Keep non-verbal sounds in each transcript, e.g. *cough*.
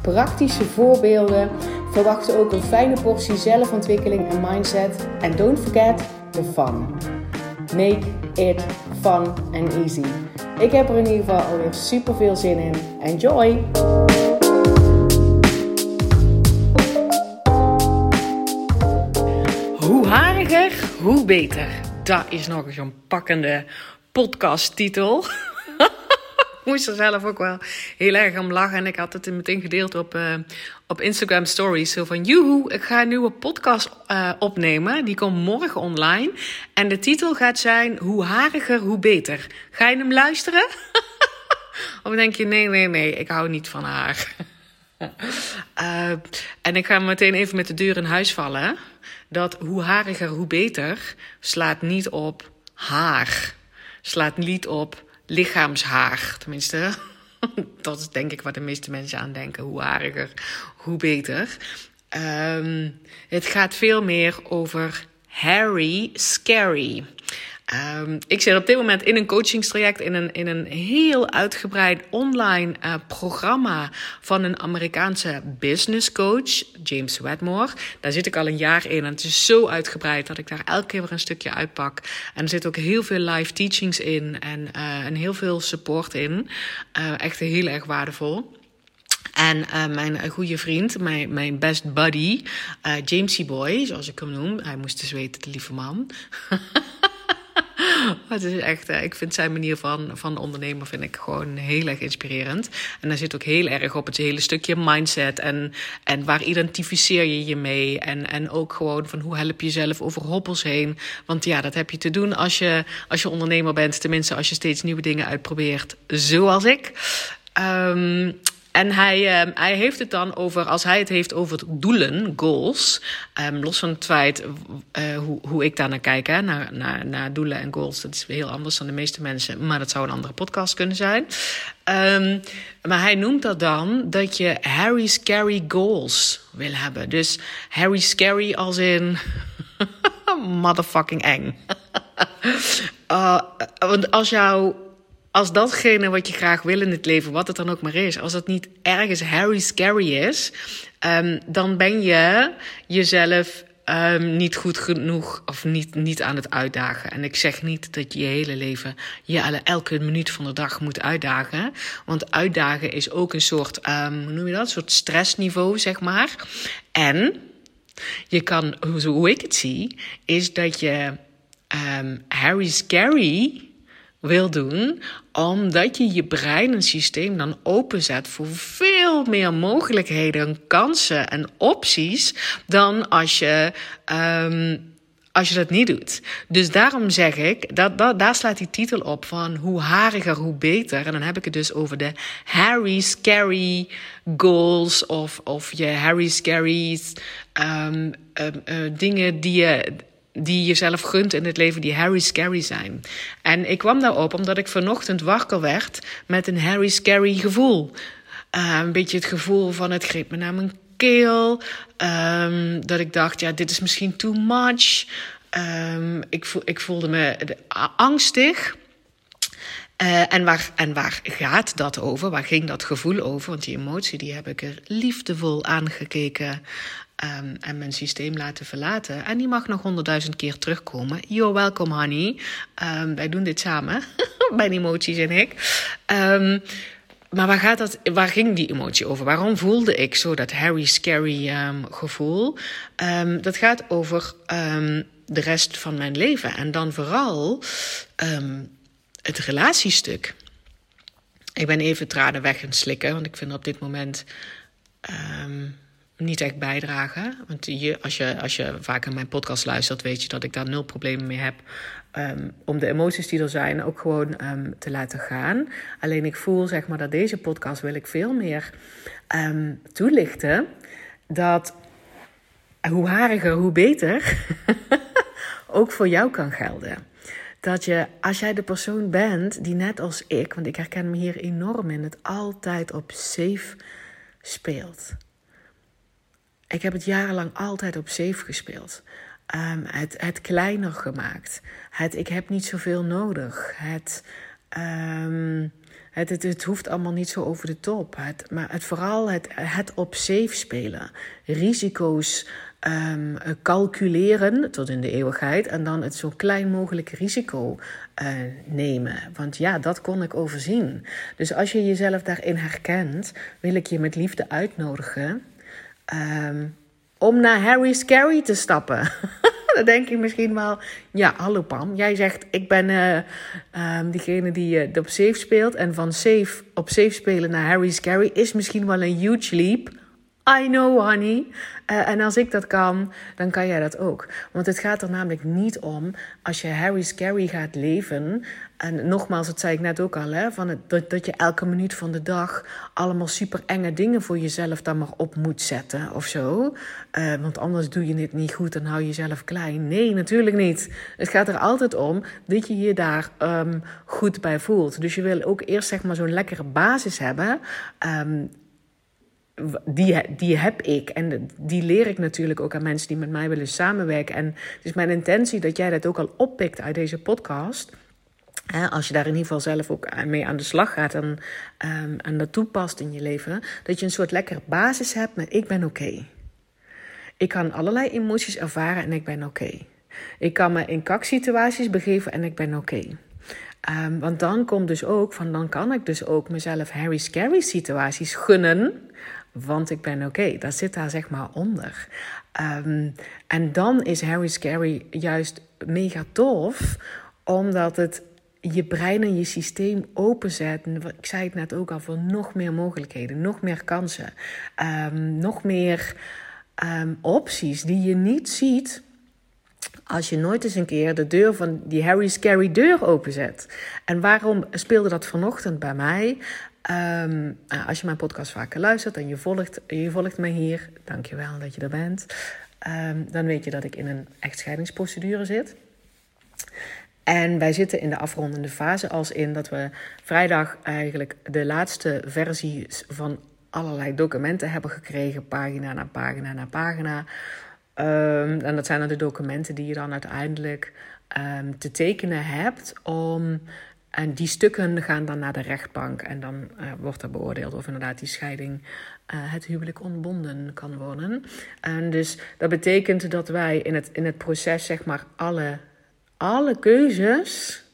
praktische voorbeelden. Verwacht ook een fijne portie zelfontwikkeling en mindset. En don't forget the fun. Make it fun and easy. Ik heb er in ieder geval alweer super veel zin in. Enjoy! Hoe hariger, hoe beter. Dat is nog eens een pakkende podcasttitel. *laughs* moest er zelf ook wel heel erg om lachen. En ik had het meteen gedeeld op, uh, op Instagram Stories. Zo van, joehoe, ik ga een nieuwe podcast uh, opnemen. Die komt morgen online. En de titel gaat zijn, hoe hariger, hoe beter. Ga je hem luisteren? *laughs* of denk je, nee, nee, nee, ik hou niet van haar. uh, *laughs* en ik ga meteen even met de deur in huis vallen. Dat hoe hariger, hoe beter slaat niet op haar slaat niet op lichaamshaar. Tenminste, *laughs* dat is denk ik wat de meeste mensen aan denken. Hoe hariger, hoe beter. Um, het gaat veel meer over hairy scary. Um, ik zit op dit moment in een coachingstraject, in een, in een heel uitgebreid online uh, programma van een Amerikaanse business coach, James Wedmore. Daar zit ik al een jaar in en het is zo uitgebreid dat ik daar elke keer weer een stukje uitpak. En er zit ook heel veel live teachings in en, uh, heel veel support in. Uh, echt heel erg waardevol. En mijn goede vriend, mijn, mijn best buddy, uh, Jamesy Boy, zoals ik hem noem. Hij moest dus weten, de lieve man. *laughs* *laughs* Het is echt, eh, ik vind zijn manier van, van ondernemen vind ik gewoon heel erg inspirerend. En daar zit ook heel erg op het hele stukje mindset. En, en waar identificeer je je mee? En, en ook gewoon van hoe help je jezelf over hobbels heen? Want ja, dat heb je te doen als je, als je ondernemer bent. Tenminste, als je steeds nieuwe dingen uitprobeert, zoals ik. Um, en hij, uh, hij heeft het dan over, als hij het heeft over doelen, goals, um, los van het feit uh, hoe, hoe ik daar naar kijk, naar, naar, naar doelen en goals, dat is heel anders dan de meeste mensen, maar dat zou een andere podcast kunnen zijn. Um, maar hij noemt dat dan dat je Harry Scary goals wil hebben. Dus Harry Scary als in *laughs* motherfucking eng. uh, *laughs* want als jouw als datgene wat je graag wil in het leven, wat het dan ook maar is, als het niet ergens Harry scary is, um, dan ben je jezelf um, niet goed genoeg of niet, niet aan het uitdagen. En ik zeg niet dat je je hele leven je elke minuut van de dag moet uitdagen. Want uitdagen is ook een soort, um, hoe noem je dat? Een soort stressniveau, zeg maar. En je kan, hoe ik het zie, is dat je Harry Scary wil doen, omdat je je brein en systeem dan openzet voor veel meer mogelijkheden, kansen en opties dan als je. Um, als je dat niet doet. Dus daarom zeg ik, dat, dat, daar slaat die titel op van hoe hariger, hoe beter. En dan heb ik het dus over de Harry Scary goals of, of je Harry Scary um, um, uh, dingen die je die jezelf gunt in het leven, die Harry Scary zijn. En ik kwam daarop omdat ik vanochtend wakker werd met een Harry Scary gevoel. Uh, een beetje het gevoel van het greep me naar mijn keel. Um, dat ik dacht, ja, dit is misschien too much. Um, ik, ik voelde me angstig. Uh, en, waar, en waar gaat dat over? Waar ging dat gevoel over? Want die emotie die heb ik er liefdevol aangekeken um, en mijn systeem laten verlaten. En die mag nog honderdduizend keer terugkomen. You're welcome, honey. Um, wij doen dit samen. *laughs* Mijn emoties en ik. Um, maar waar, gaat dat, waar ging die emotie over? Waarom voelde ik zo dat Harry Scary gevoel? Dat gaat over de rest van mijn leven. En dan vooral het relatiestuk. Ik ben even tranen weg en slikken, want ik vind op dit moment niet echt bijdragen. Want je, als, je, als je vaak aan mijn podcast luistert, weet je dat ik daar nul problemen mee heb. Um, om de emoties die er zijn ook gewoon um, te laten gaan. Alleen ik voel zeg maar dat deze podcast wil ik veel meer um, toelichten. Dat hoe hariger, hoe beter, *laughs* ook voor jou kan gelden. Dat je, als jij de persoon bent die net als ik, want ik herken me hier enorm in, het altijd op safe speelt. Ik heb het jarenlang altijd op safe gespeeld. Um, het, het kleiner gemaakt. Het ik heb niet zoveel nodig. Het, um, het, het, het, hoeft allemaal niet zo over de top. Het, maar het, vooral het, het op safe spelen. Risico's um, calculeren tot in de eeuwigheid. En dan het zo klein mogelijk risico uh, nemen. Want ja, dat kon ik overzien. Dus als je jezelf daarin herkent, wil ik je met liefde uitnodigen. Um, om naar Harry Scary te stappen. *laughs* dan denk ik misschien wel, ja, hallo Pam. Jij zegt, ik ben uh, um, diegene die uh, op safe speelt. En van safe op safe spelen naar Harry Scary is misschien wel een huge leap. I know, honey. Uh, en als ik dat kan, dan kan jij dat ook. Want het gaat er namelijk niet om als je Harry Scary gaat leven. En nogmaals, dat zei ik net ook al, hè, van dat, dat je elke minuut van de dag allemaal super enge dingen voor jezelf dan maar op moet zetten of zo. Uh, want anders doe je het niet goed en hou je jezelf klein. Nee, natuurlijk niet. Het gaat er altijd om dat je je daar um, goed bij voelt. Dus je wil ook eerst zeg maar zo'n lekkere basis hebben. Um, die, die heb ik. En die leer ik natuurlijk ook aan mensen die met mij willen samenwerken. En het is mijn intentie dat jij dat ook al oppikt uit deze podcast. als je daar in ieder geval zelf ook mee aan de slag gaat en, en dat toepast in je leven, dat je een soort lekkere basis hebt met ik ben oké. Ik kan allerlei emoties ervaren en ik ben oké. Ik kan me in kaksituaties begeven en ik ben oké. Um, want dan komt dus ook van, dan kan ik dus ook mezelf Harry Scary situaties gunnen want ik ben oké. Dat zit daar zeg maar onder. Um, en dan is Harry Scary juist mega tof, omdat het je brein en je systeem openzet. Ik zei het net ook al, voor nog meer mogelijkheden, nog meer kansen, um, nog meer opties die je niet ziet als je nooit eens een keer de deur van die Harry Scary deur openzet. En waarom speelde dat vanochtend bij mij? Um, als je mijn podcast vaker luistert en je volgt, je volgt mij hier, dankjewel dat je er bent. Um, dan weet je dat ik in een echtscheidingsprocedure zit. En wij zitten in de afrondende fase, als in dat we vrijdag eigenlijk de laatste versie van allerlei documenten hebben gekregen, pagina na pagina na pagina. Um, en dat zijn dan de documenten die je dan uiteindelijk te tekenen hebt om en die stukken gaan dan naar de rechtbank. En dan uh, wordt er beoordeeld of inderdaad die scheiding uh, het huwelijk ontbonden kan worden. En dus dat betekent dat wij in het, in het proces, zeg maar, alle, alle keuzes.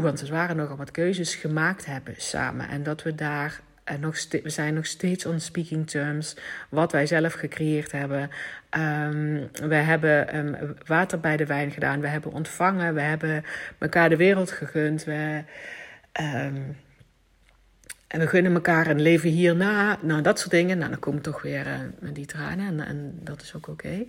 Want er waren nogal wat keuzes gemaakt hebben samen. En dat we daar en nog we zijn nog steeds on speaking terms. Wat wij zelf gecreëerd hebben. Um, we hebben um, water bij de wijn gedaan. We hebben ontvangen. We hebben elkaar de wereld gegund. We, um, en we gunnen elkaar een leven hierna. Nou, dat soort dingen. Nou, dan komen toch weer uh, met die tranen. En, en, dat is ook oké.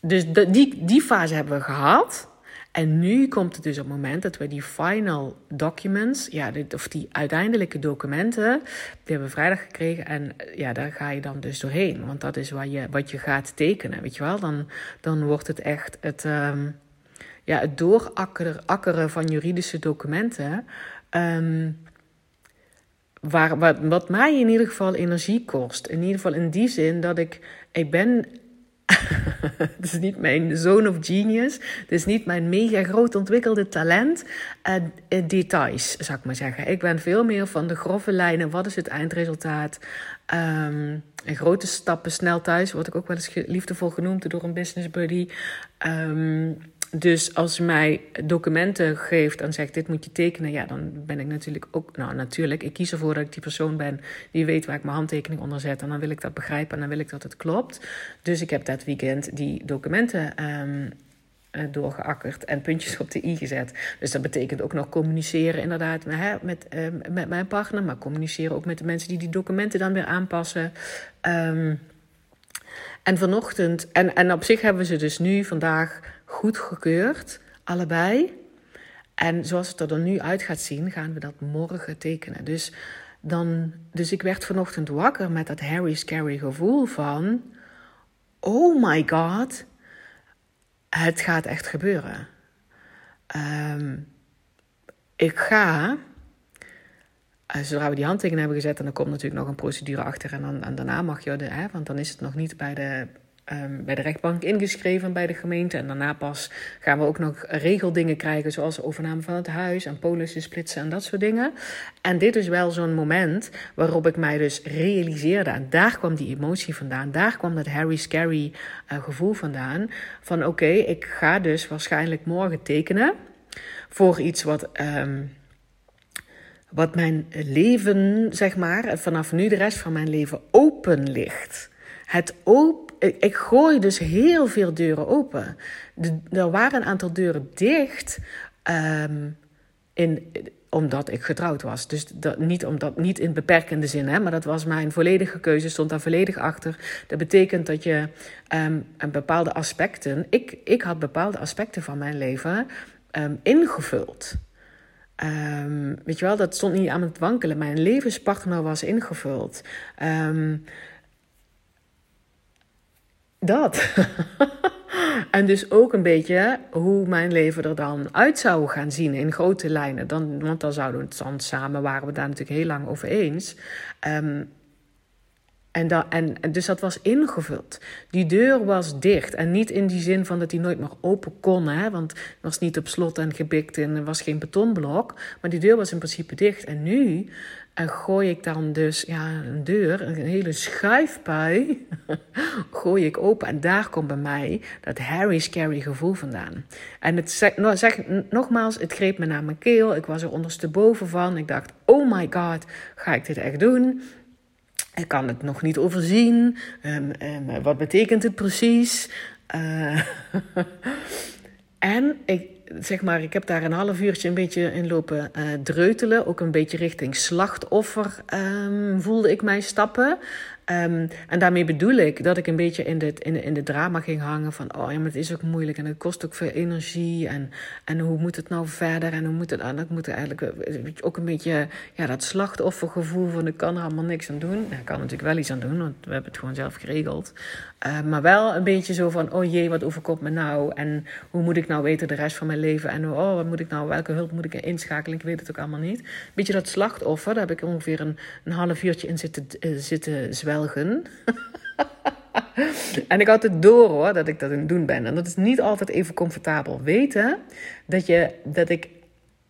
Dus die, die fase hebben we gehad. En nu komt het dus op het moment dat we die final documents, ja, of die uiteindelijke documenten, die hebben we vrijdag gekregen. En ja, daar ga je dan dus doorheen. Want dat is wat je, wat je gaat tekenen, weet je wel. Dan, dan wordt het echt het, um, ja, het doorakkeren van juridische documenten. Um, waar, wat, wat mij in ieder geval energie kost. In ieder geval in die zin dat ik, ik ben *laughs* het is niet mijn zone of genius. Het is niet mijn mega groot ontwikkelde talent. Uh, details, zou ik maar zeggen. Ik ben veel meer van de grove lijnen. Wat is het eindresultaat? Um, grote stappen snel thuis. Word ik ook wel eens liefdevol genoemd door een business buddy. Um, dus als je mij documenten geeft en zegt: Dit moet je tekenen, ja, dan ben ik natuurlijk ook. Nou, natuurlijk, ik kies ervoor dat ik die persoon ben die weet waar ik mijn handtekening onder zet. En dan wil ik dat begrijpen en dan wil ik dat het klopt. Dus ik heb dat weekend die documenten um, doorgeakkerd en puntjes op de i gezet. Dus dat betekent ook nog communiceren, inderdaad, met, hè, met, um, met mijn partner, maar communiceren ook met de mensen die die documenten dan weer aanpassen. Um, en vanochtend, en, en op zich hebben we ze dus nu vandaag goedgekeurd, allebei. En zoals het er dan nu uit gaat zien, gaan we dat morgen tekenen. Dus, dan, dus ik werd vanochtend wakker met dat Harry Scary gevoel van... oh my god, het gaat echt gebeuren. Ehm, ik ga, uh, zodra we die handtekening hebben gezet, en dan komt natuurlijk nog een procedure achter. En, dan, en daarna mag je, de, hè, want dan is het nog niet bij de um, bij de rechtbank ingeschreven bij de gemeente. En daarna pas gaan we ook nog regeldingen krijgen, zoals overname van het huis en polissen splitsen en dat soort dingen. En dit is wel zo'n moment waarop ik mij dus realiseerde. En daar kwam die emotie vandaan. Daar kwam dat Harry Scary uh, gevoel vandaan. Van oké, ik ga dus waarschijnlijk morgen tekenen voor iets wat. Um, wat mijn leven, zeg maar, vanaf nu de rest van mijn leven open ligt. Het open ik, gooi dus heel veel deuren open. er waren een aantal deuren dicht. Ehm, in, omdat ik getrouwd was. Dus dat, niet, omdat, niet in beperkende zin, hè, maar dat was mijn volledige keuze, stond daar volledig achter. Dat betekent dat je um, bepaalde aspecten, ik, ik had bepaalde aspecten van mijn leven um, ingevuld. weet je wel, dat stond niet aan het wankelen. Mijn levenspartner was ingevuld. Dat. *laughs* en dus ook een beetje hoe mijn leven er dan uit zou gaan zien in grote lijnen. Dan, want dan zouden we het dan samen, waren we daar natuurlijk heel lang over eens. Um, en, dat, en, dus dat was ingevuld. Die deur was dicht. En niet in die zin van dat die nooit meer open kon. Hè? Want het was niet op slot en gebikt en er was geen betonblok. Maar die deur was in principe dicht. En nu en gooi ik dan dus ja, een deur, een hele schuifpui, *laughs* gooi ik open. En daar komt bij mij dat Harry Scary gevoel vandaan. En het zeg, zeg, nogmaals, het greep me naar mijn keel. Ik was er ondersteboven van. Ik dacht, oh my god, ga ik dit echt doen? Ik kan het nog niet overzien. Um, um, wat betekent het precies? Uh, *laughs* en ik, zeg maar, ik heb daar een half uurtje een beetje in lopen uh, dreutelen. Ook een beetje richting slachtoffer um, voelde ik mij stappen. Um, en daarmee bedoel ik dat ik een beetje in de, in, in de drama ging hangen van... oh ja, maar het is ook moeilijk en het kost ook veel energie... en, en hoe moet het nou verder en hoe moet het... En dat moet eigenlijk ook een beetje ja, dat slachtoffergevoel van... ik kan er allemaal niks aan doen. Nou, ik kan natuurlijk wel iets aan doen, want we hebben het gewoon zelf geregeld. Uh, maar wel een beetje zo van, oh jee, wat overkomt me nou? En hoe moet ik nou weten de rest van mijn leven? En oh, wat moet ik nou, welke hulp moet ik inschakelen? Ik weet het ook allemaal niet. Beetje dat slachtoffer, daar heb ik ongeveer een, een half uurtje in zitten, uh, zitten *laughs* en ik had het door hoor, dat ik dat het doen ben. En dat is niet altijd even comfortabel. Weten dat, je, dat ik,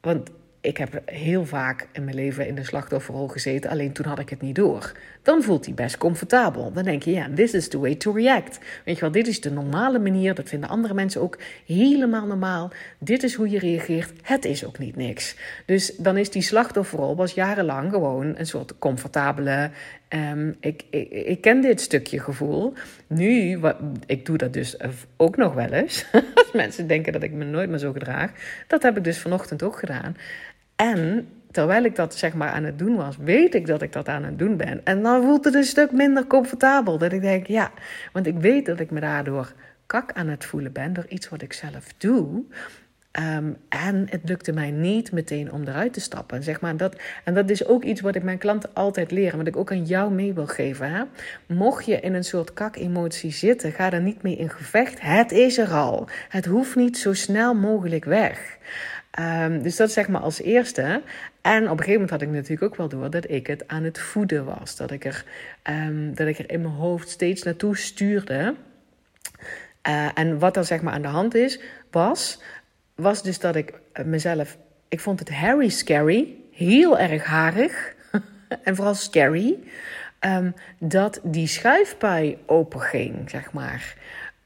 want ik heb heel vaak in mijn leven in de slachtofferrol gezeten, alleen toen had ik het niet door. Dan voelt hij best comfortabel. Dan denk je, ja, this is the way to react. Weet je wel, dit is de normale manier. Dat vinden andere mensen ook helemaal normaal. Dit is hoe je reageert. Het is ook niet niks. Dus dan is die slachtofferrol was jarenlang gewoon een soort comfortabele. Um, ik, ik, ik, ken dit stukje gevoel. Nu, wat, ik doe dat dus ook nog wel eens. *laughs* Als mensen denken dat ik me nooit meer zo gedraag. Dat heb ik dus vanochtend ook gedaan. En terwijl ik dat zeg maar aan het doen was, weet ik dat ik dat aan het doen ben. En dan voelt het een stuk minder comfortabel. Dat ik denk, ja, want ik weet dat ik me daardoor kak aan het voelen ben door iets wat ik zelf doe. Um, en het lukte mij niet meteen om eruit te stappen. Zeg maar, dat, en dat is ook iets wat ik mijn klanten altijd leer. Wat ik ook aan jou mee wil geven. Hè? Mocht je in een soort kak-emotie zitten, ga er niet mee in gevecht. Het is er al. Het hoeft niet zo snel mogelijk weg. Um, dus dat zeg maar als eerste. En op een gegeven moment had ik natuurlijk ook wel door dat ik het aan het voeden was. Dat ik er, um, dat ik er in mijn hoofd steeds naartoe stuurde. Uh, en wat er zeg maar aan de hand is, was, was dus dat ik mezelf. Ik vond het Harry scary, heel erg harig *laughs* en vooral scary. Um, dat die schuifpui open ging, zeg maar.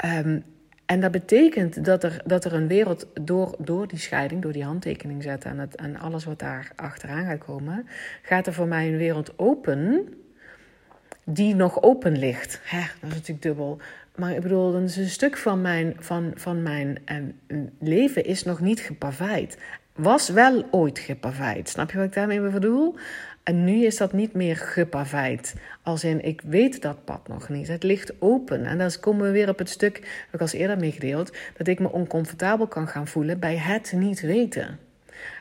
Um, en dat betekent dat er, dat er een wereld door, door die scheiding, door die handtekening zetten en, het, en alles wat daar achteraan gaat komen, gaat er voor mij een wereld open die nog open ligt. Hè, dat is natuurlijk dubbel. Maar ik bedoel, een stuk van mijn, van, van mijn eh, leven is nog niet gepaveid. Was wel ooit gepaveid. Snap je wat ik daarmee bedoel? En nu is dat niet meer gepaveid. Als in, ik weet dat pad nog niet. Het ligt open. En dan komen we weer op het stuk, heb ik als eerder meegedeeld, dat ik me oncomfortabel kan gaan voelen bij het niet weten.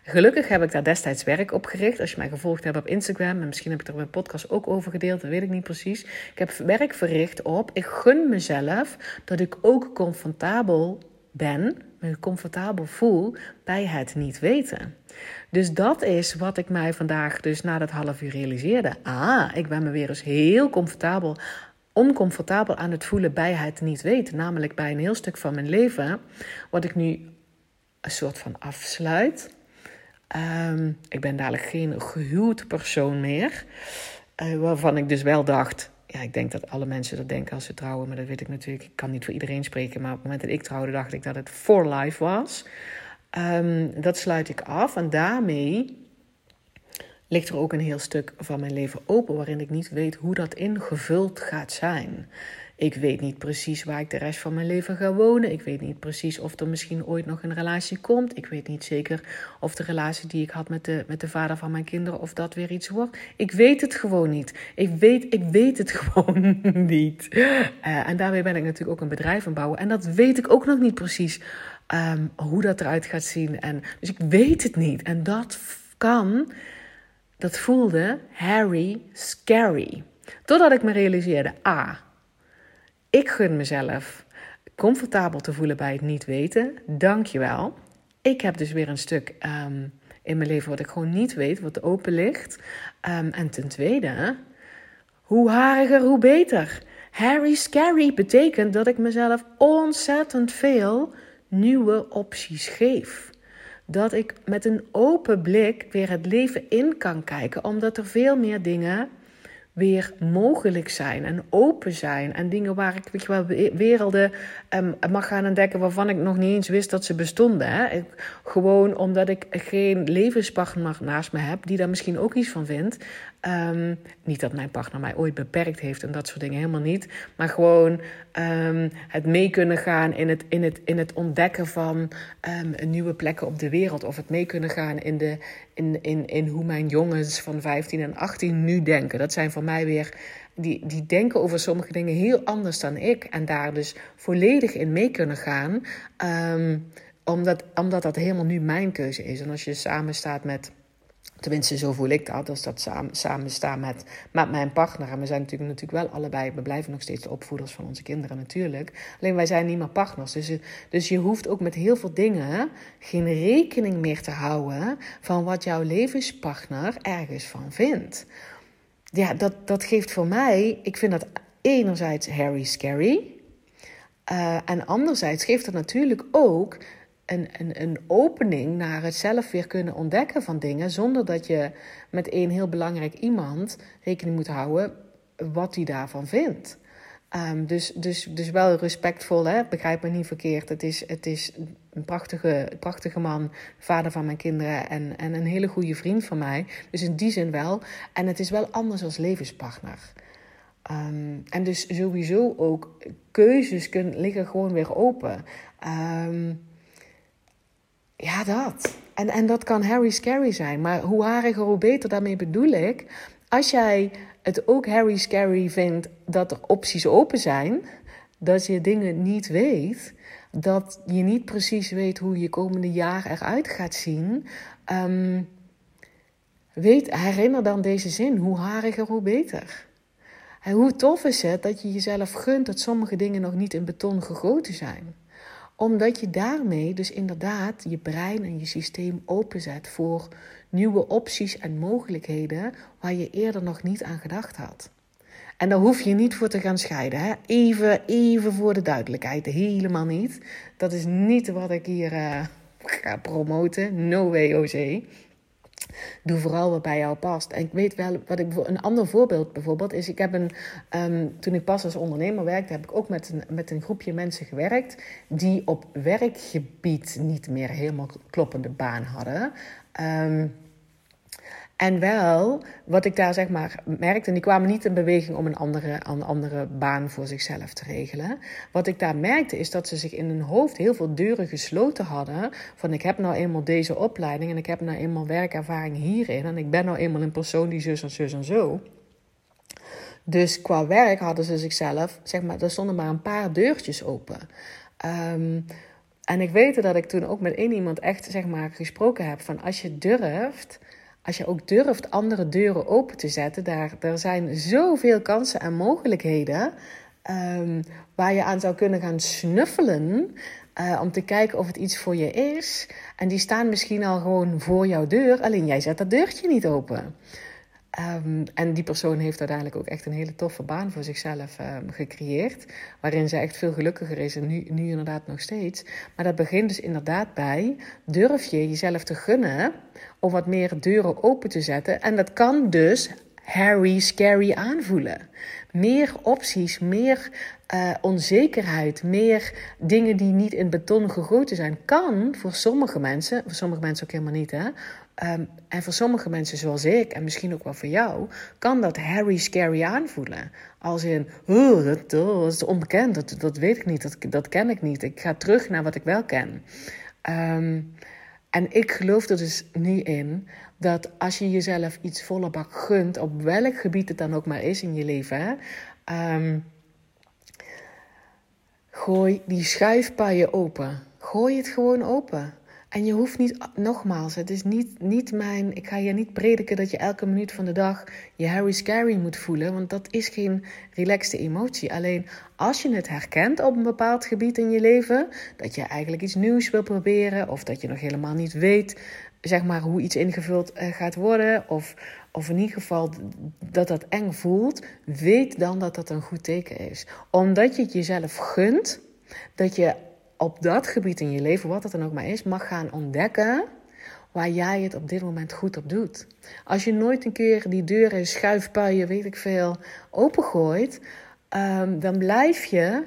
Gelukkig heb ik daar destijds werk op gericht. Als je mij gevolgd hebt op Instagram, en misschien heb ik er mijn podcast ook over gedeeld, dat weet ik niet precies. Ik heb werk verricht op, ik gun mezelf dat ik ook comfortabel ben, me comfortabel voel bij het niet weten. Dus dat is wat ik mij vandaag, dus na dat half uur realiseerde. Ah, ik ben me weer eens heel comfortabel, oncomfortabel aan het voelen bij het niet weten. Namelijk bij een heel stuk van mijn leven, wat ik nu een soort van afsluit. Ehm, ik ben dadelijk geen gehuwd persoon meer. Uh, waarvan ik dus wel dacht. Ja, ik denk dat alle mensen dat denken als ze trouwen. Maar dat weet ik natuurlijk. Ik kan niet voor iedereen spreken. Maar op het moment dat ik trouwde, dacht ik dat het for life was. Um, dat sluit ik af. En daarmee ligt er ook een heel stuk van mijn leven open. Waarin ik niet weet hoe dat ingevuld gaat zijn. Ik weet niet precies waar ik de rest van mijn leven ga wonen. Ik weet niet precies of er misschien ooit nog een relatie komt. Ik weet niet zeker of de relatie die ik had met de, met de vader van mijn kinderen, of dat weer iets wordt. Ik weet het gewoon niet. Ik weet, ik weet het *laughs* gewoon niet. Uh, en daarmee ben ik natuurlijk ook een bedrijf aan bouwen. En dat weet ik ook nog niet precies um, hoe dat eruit gaat zien. En, dus ik weet het niet. En dat kan, dat voelde Harry scary. Totdat ik me realiseerde, ah, ik gun mezelf comfortabel te voelen bij het niet weten. Dankjewel. Ik heb dus weer een stuk um, in mijn leven wat ik gewoon niet weet, wat open ligt. Um, en ten tweede, hoe hariger, hoe beter. Harry Scary betekent dat ik mezelf ontzettend veel nieuwe opties geef. Dat ik met een open blik weer het leven in kan kijken, omdat er veel meer dingen weer mogelijk zijn en open zijn. En dingen waar ik weet je wel, werelden um, mag gaan ontdekken waarvan ik nog niet eens wist dat ze bestonden. Hè? Ik, gewoon omdat ik geen levenspartner naast me heb die daar misschien ook iets van vindt. Um, niet dat mijn partner mij ooit beperkt heeft en dat soort dingen helemaal niet. Maar gewoon um, het mee kunnen gaan in het, in het, in het ontdekken van um, nieuwe plekken op de wereld. Of het mee kunnen gaan in, de, in, in, in hoe mijn jongens van 15 en 18 nu denken. Dat zijn voor mij weer. Die, die denken over sommige dingen heel anders dan ik. En daar dus volledig in mee kunnen gaan. omdat, omdat dat helemaal nu mijn keuze is. En als je samen staat met Tenminste, zo voel ik dat. Als dat samen, samen staan met, met mijn partner. En we zijn natuurlijk, natuurlijk wel allebei. We blijven nog steeds de opvoeders van onze kinderen, natuurlijk. Alleen wij zijn niet meer partners. Dus, dus je hoeft ook met heel veel dingen geen rekening meer te houden. van wat jouw levenspartner ergens van vindt. Ja, dat, dat geeft voor mij. Ik vind dat enerzijds Harry scary. Uh, en anderzijds geeft dat natuurlijk ook een, een, opening naar het zelf weer kunnen ontdekken van dingen. Zonder dat je met één heel belangrijk iemand rekening moet houden wat hij daarvan vindt. Um, dus, dus, dus wel respectvol, hè? begrijp me niet verkeerd. Het is, het is een prachtige, prachtige man, vader van mijn kinderen en, en een hele goede vriend van mij. Dus in die zin wel. En het is wel anders als levenspartner. Um, en dus sowieso ook keuzes kunnen, liggen gewoon weer open. Um, ja, dat. En, en dat kan Harry scary zijn. Maar hoe hariger, hoe beter. Daarmee bedoel ik, als jij het ook Harry scary vindt dat er opties open zijn, dat je dingen niet weet, dat je niet precies weet hoe je komende jaar eruit gaat zien. Um, weet, herinner dan deze zin: hoe hariger, hoe beter. En hoe tof is het dat je jezelf gunt dat sommige dingen nog niet in beton gegoten zijn omdat je daarmee dus inderdaad je brein en je systeem openzet voor nieuwe opties en mogelijkheden waar je eerder nog niet aan gedacht had. En daar hoef je niet voor te gaan scheiden. Hè? Even, even voor de duidelijkheid. Helemaal niet. Dat is niet wat ik hier uh, ga promoten. No way, Jose. Doe vooral wat bij jou past. En ik weet wel, wat ik, een ander voorbeeld bijvoorbeeld is, ik heb een, um, toen ik pas als ondernemer werkte, heb ik ook met een, met een groepje mensen gewerkt die op werkgebied niet meer helemaal kloppende baan hadden. Um, en wel, wat ik daar zeg maar merkte, en die kwamen niet in beweging om een andere, een andere baan voor zichzelf te regelen. Wat ik daar merkte is dat ze zich in hun hoofd heel veel deuren gesloten hadden. Van ik heb nou eenmaal deze opleiding en ik heb nou eenmaal werkervaring hierin. En ik ben nou eenmaal een persoon die zus en zus en zo. Dus qua werk hadden ze zichzelf, zeg maar, er stonden maar een paar deurtjes open. Um, En ik weet dat ik toen ook met één iemand echt zeg maar, gesproken heb van als je durft, als je ook durft andere deuren open te zetten, daar, er zijn zoveel kansen en mogelijkheden um, waar je aan zou kunnen gaan snuffelen. Uh, om te kijken of het iets voor je is. En die staan misschien al gewoon voor jouw deur, alleen jij zet dat deurtje niet open. Um, en die persoon heeft uiteindelijk ook echt een hele toffe baan voor zichzelf um, gecreëerd. Waarin ze echt veel gelukkiger is en nu, nu inderdaad nog steeds. Maar dat begint dus inderdaad bij: durf je jezelf te gunnen om wat meer deuren open te zetten. En dat kan dus Harry scary aanvoelen. Meer opties, meer uh, onzekerheid, meer dingen die niet in beton gegoten zijn, kan voor sommige mensen, voor sommige mensen ook helemaal niet, hè. Um, en voor sommige mensen zoals ik, en misschien ook wel voor jou, kan dat Harry scary aanvoelen. Als in, oh, dat, dat is onbekend, dat, dat weet ik niet, dat, dat ken ik niet. Ik ga terug naar wat ik wel ken. Um, en ik geloof er dus niet in dat als je jezelf iets volle bak gunt, op welk gebied het dan ook maar is in je leven, um, gooi die schuifpaaien open. Gooi het gewoon open. En je hoeft niet, nogmaals, het is niet, niet mijn. Ik ga je niet prediken dat je elke minuut van de dag je Harry Scary moet voelen, want dat is geen relaxte emotie. Alleen als je het herkent op een bepaald gebied in je leven, dat je eigenlijk iets nieuws wil proberen, of dat je nog helemaal niet weet, zeg maar, hoe iets ingevuld eh, gaat worden, of, of in ieder geval dat dat eng voelt, weet dan dat dat een goed teken is. Omdat je het jezelf gunt, dat je op dat gebied in je leven, wat het dan ook maar is, mag gaan ontdekken waar jij het op dit moment goed op doet. Als je nooit een keer die deuren, schuifpuien, weet ik veel, opengooit, um, dan blijf je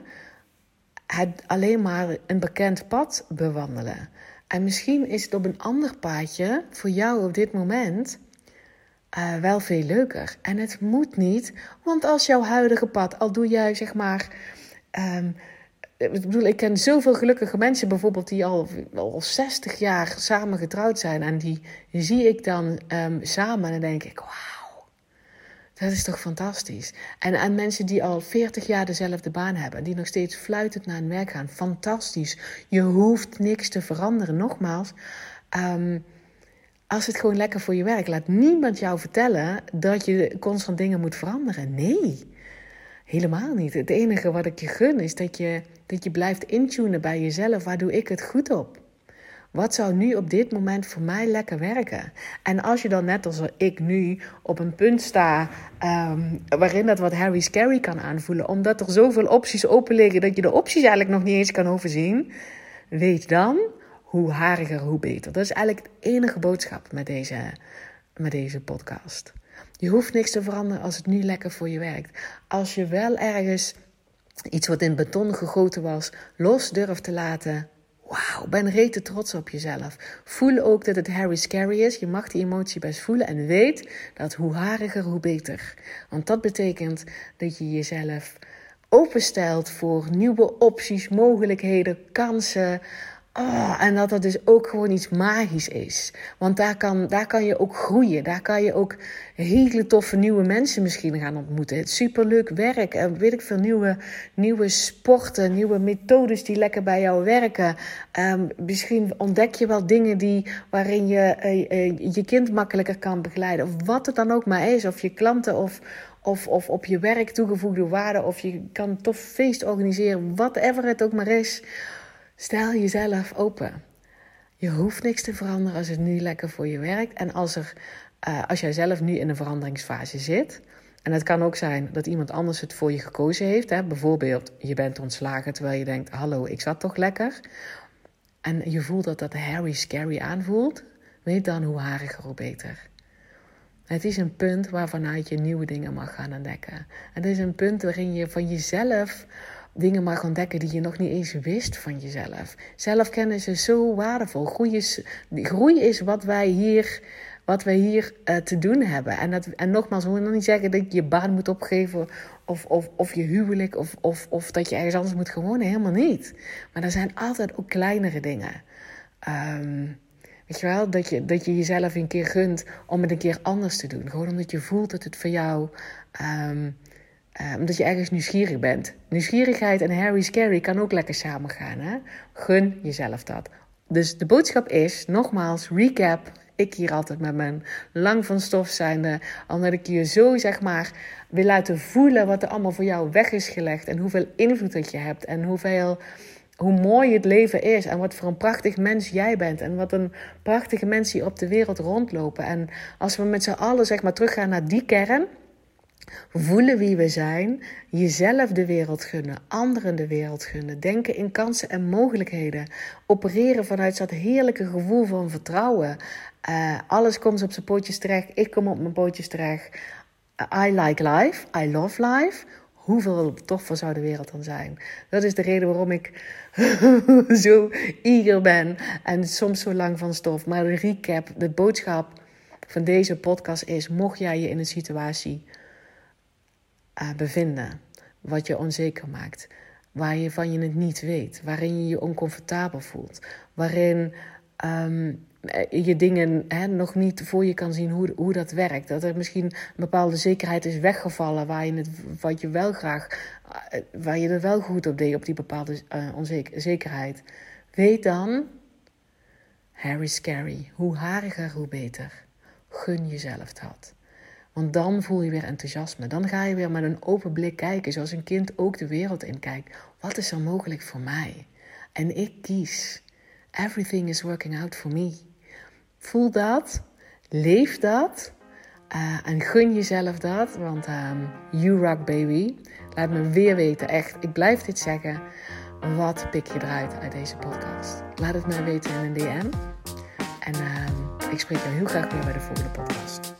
het alleen maar een bekend pad bewandelen. En misschien is het op een ander paadje voor jou op dit moment uh, wel veel leuker. En het moet niet, want als jouw huidige pad, al doe jij zeg maar. Um, ik bedoel, ik ken zoveel gelukkige mensen bijvoorbeeld die al, al 60 jaar samen getrouwd zijn. En die zie ik dan um, samen en dan denk ik, wauw, dat is toch fantastisch. En aan mensen die al 40 jaar dezelfde baan hebben, die nog steeds fluitend naar hun werk gaan, fantastisch. Je hoeft niks te veranderen. Nogmaals, um, als het gewoon lekker voor je werkt, laat niemand jou vertellen dat je constant dingen moet veranderen. Nee. Helemaal niet. Het enige wat ik je gun is dat je, dat je blijft intunen bij jezelf. Waar doe ik het goed op? Wat zou nu op dit moment voor mij lekker werken? En als je dan net als ik nu op een punt sta um, waarin dat wat Harry Scary kan aanvoelen, omdat er zoveel opties open liggen dat je de opties eigenlijk nog niet eens kan overzien, weet dan hoe hariger, hoe beter. Dat is eigenlijk de enige boodschap met deze, met deze podcast. Je hoeft niks te veranderen als het nu lekker voor je werkt. Als je wel ergens iets wat in beton gegoten was, los durft te laten. Wauw, ben rete trots op jezelf. Voel ook dat het Harry scary is. Je mag die emotie best voelen en weet dat hoe hariger, hoe beter. Want dat betekent dat je jezelf openstelt voor nieuwe opties, mogelijkheden, kansen. Oh, en dat dat dus ook gewoon iets magisch is. Want daar kan, daar kan je ook groeien. Daar kan je ook hele toffe nieuwe mensen misschien gaan ontmoeten. Het superleuk werk. En weet ik veel nieuwe, nieuwe sporten, nieuwe methodes die lekker bij jou werken. Um, misschien ontdek je wel dingen die, waarin je uh, je kind makkelijker kan begeleiden. Of wat het dan ook maar is. Of je klanten of, of, of op je werk toegevoegde waarde. Of je kan een tof feest organiseren. Whatever het ook maar is. Stel jezelf open. Je hoeft niks te veranderen als het nu lekker voor je werkt. En als, er, uh, als jij zelf nu in een veranderingsfase zit. En het kan ook zijn dat iemand anders het voor je gekozen heeft. Hè? Bijvoorbeeld, je bent ontslagen terwijl je denkt: Hallo, ik zat toch lekker. En je voelt dat dat Harry scary aanvoelt. Weet dan hoe hariger, hoe beter. Het is een punt waarvanuit je nieuwe dingen mag gaan ontdekken. Het is een punt waarin je van jezelf dingen mag ontdekken die je nog niet eens wist van jezelf. Zelfkennis is zo waardevol. Groei is, groei is wat wij hier, wat wij hier uh, te doen hebben. En, dat, en nogmaals, we nog niet zeggen dat je je baan moet opgeven of, of, of je huwelijk of, of, of dat je ergens anders moet gewonnen. Helemaal niet. Maar er zijn altijd ook kleinere dingen. Um, weet je wel, dat je, dat je jezelf een keer gunt om het een keer anders te doen. Gewoon omdat je voelt dat het voor jou... Um, Uh, omdat je ergens nieuwsgierig bent. Nieuwsgierigheid en Harry Scary kan ook lekker samen gaan. Hè? Gun jezelf dat. Dus de boodschap is, nogmaals, recap. Ik hier altijd met mijn lang van stof zijnde. Omdat ik je zo, zeg maar, wil laten voelen wat er allemaal voor jou weg is gelegd. En hoeveel invloed dat je hebt. En hoeveel hoe mooi het leven is en wat voor een prachtig mens jij bent en wat een prachtige mensen hier op de wereld rondlopen. En als we met z'n allen zeg maar teruggaan naar die kern, voelen wie we zijn, jezelf de wereld gunnen, anderen de wereld gunnen, denken in kansen en mogelijkheden, opereren vanuit dat heerlijke gevoel van vertrouwen. Uh, alles komt op zijn pootjes terecht, ik kom op mijn pootjes terecht. I like life, I love life hoeveel toffer zou de wereld dan zijn? Dat is de reden waarom ik *laughs* zo eager ben en soms zo lang van stof. Maar de recap, de boodschap van deze podcast is: mocht jij je in een situatie uh, bevinden wat je onzeker maakt, waar je van je het niet weet, waarin je je oncomfortabel voelt, waarin um, eh, je dingen hè, nog niet voor je kan zien hoe, hoe dat werkt. Dat er misschien een bepaalde zekerheid is weggevallen waar je het, wat je wel graag, eh, waar je er wel goed op deed, op die bepaalde uh, onzekerheid. Weet dan, Harry Scary, hoe hariger, hoe beter. Gun jezelf dat. Want dan voel je weer enthousiasme. Dan ga je weer met een open blik kijken, zoals een kind ook de wereld in kijkt. Wat is er mogelijk voor mij? En ik kies. Everything is working out for me. Voel dat, leef dat uh, en gun jezelf dat, want um, you rock baby. Laat me weer weten, echt, ik blijf dit zeggen. Wat pik je eruit uit deze podcast? Laat het mij weten in een DM. En uh, ik spreek jou heel graag weer bij de volgende podcast.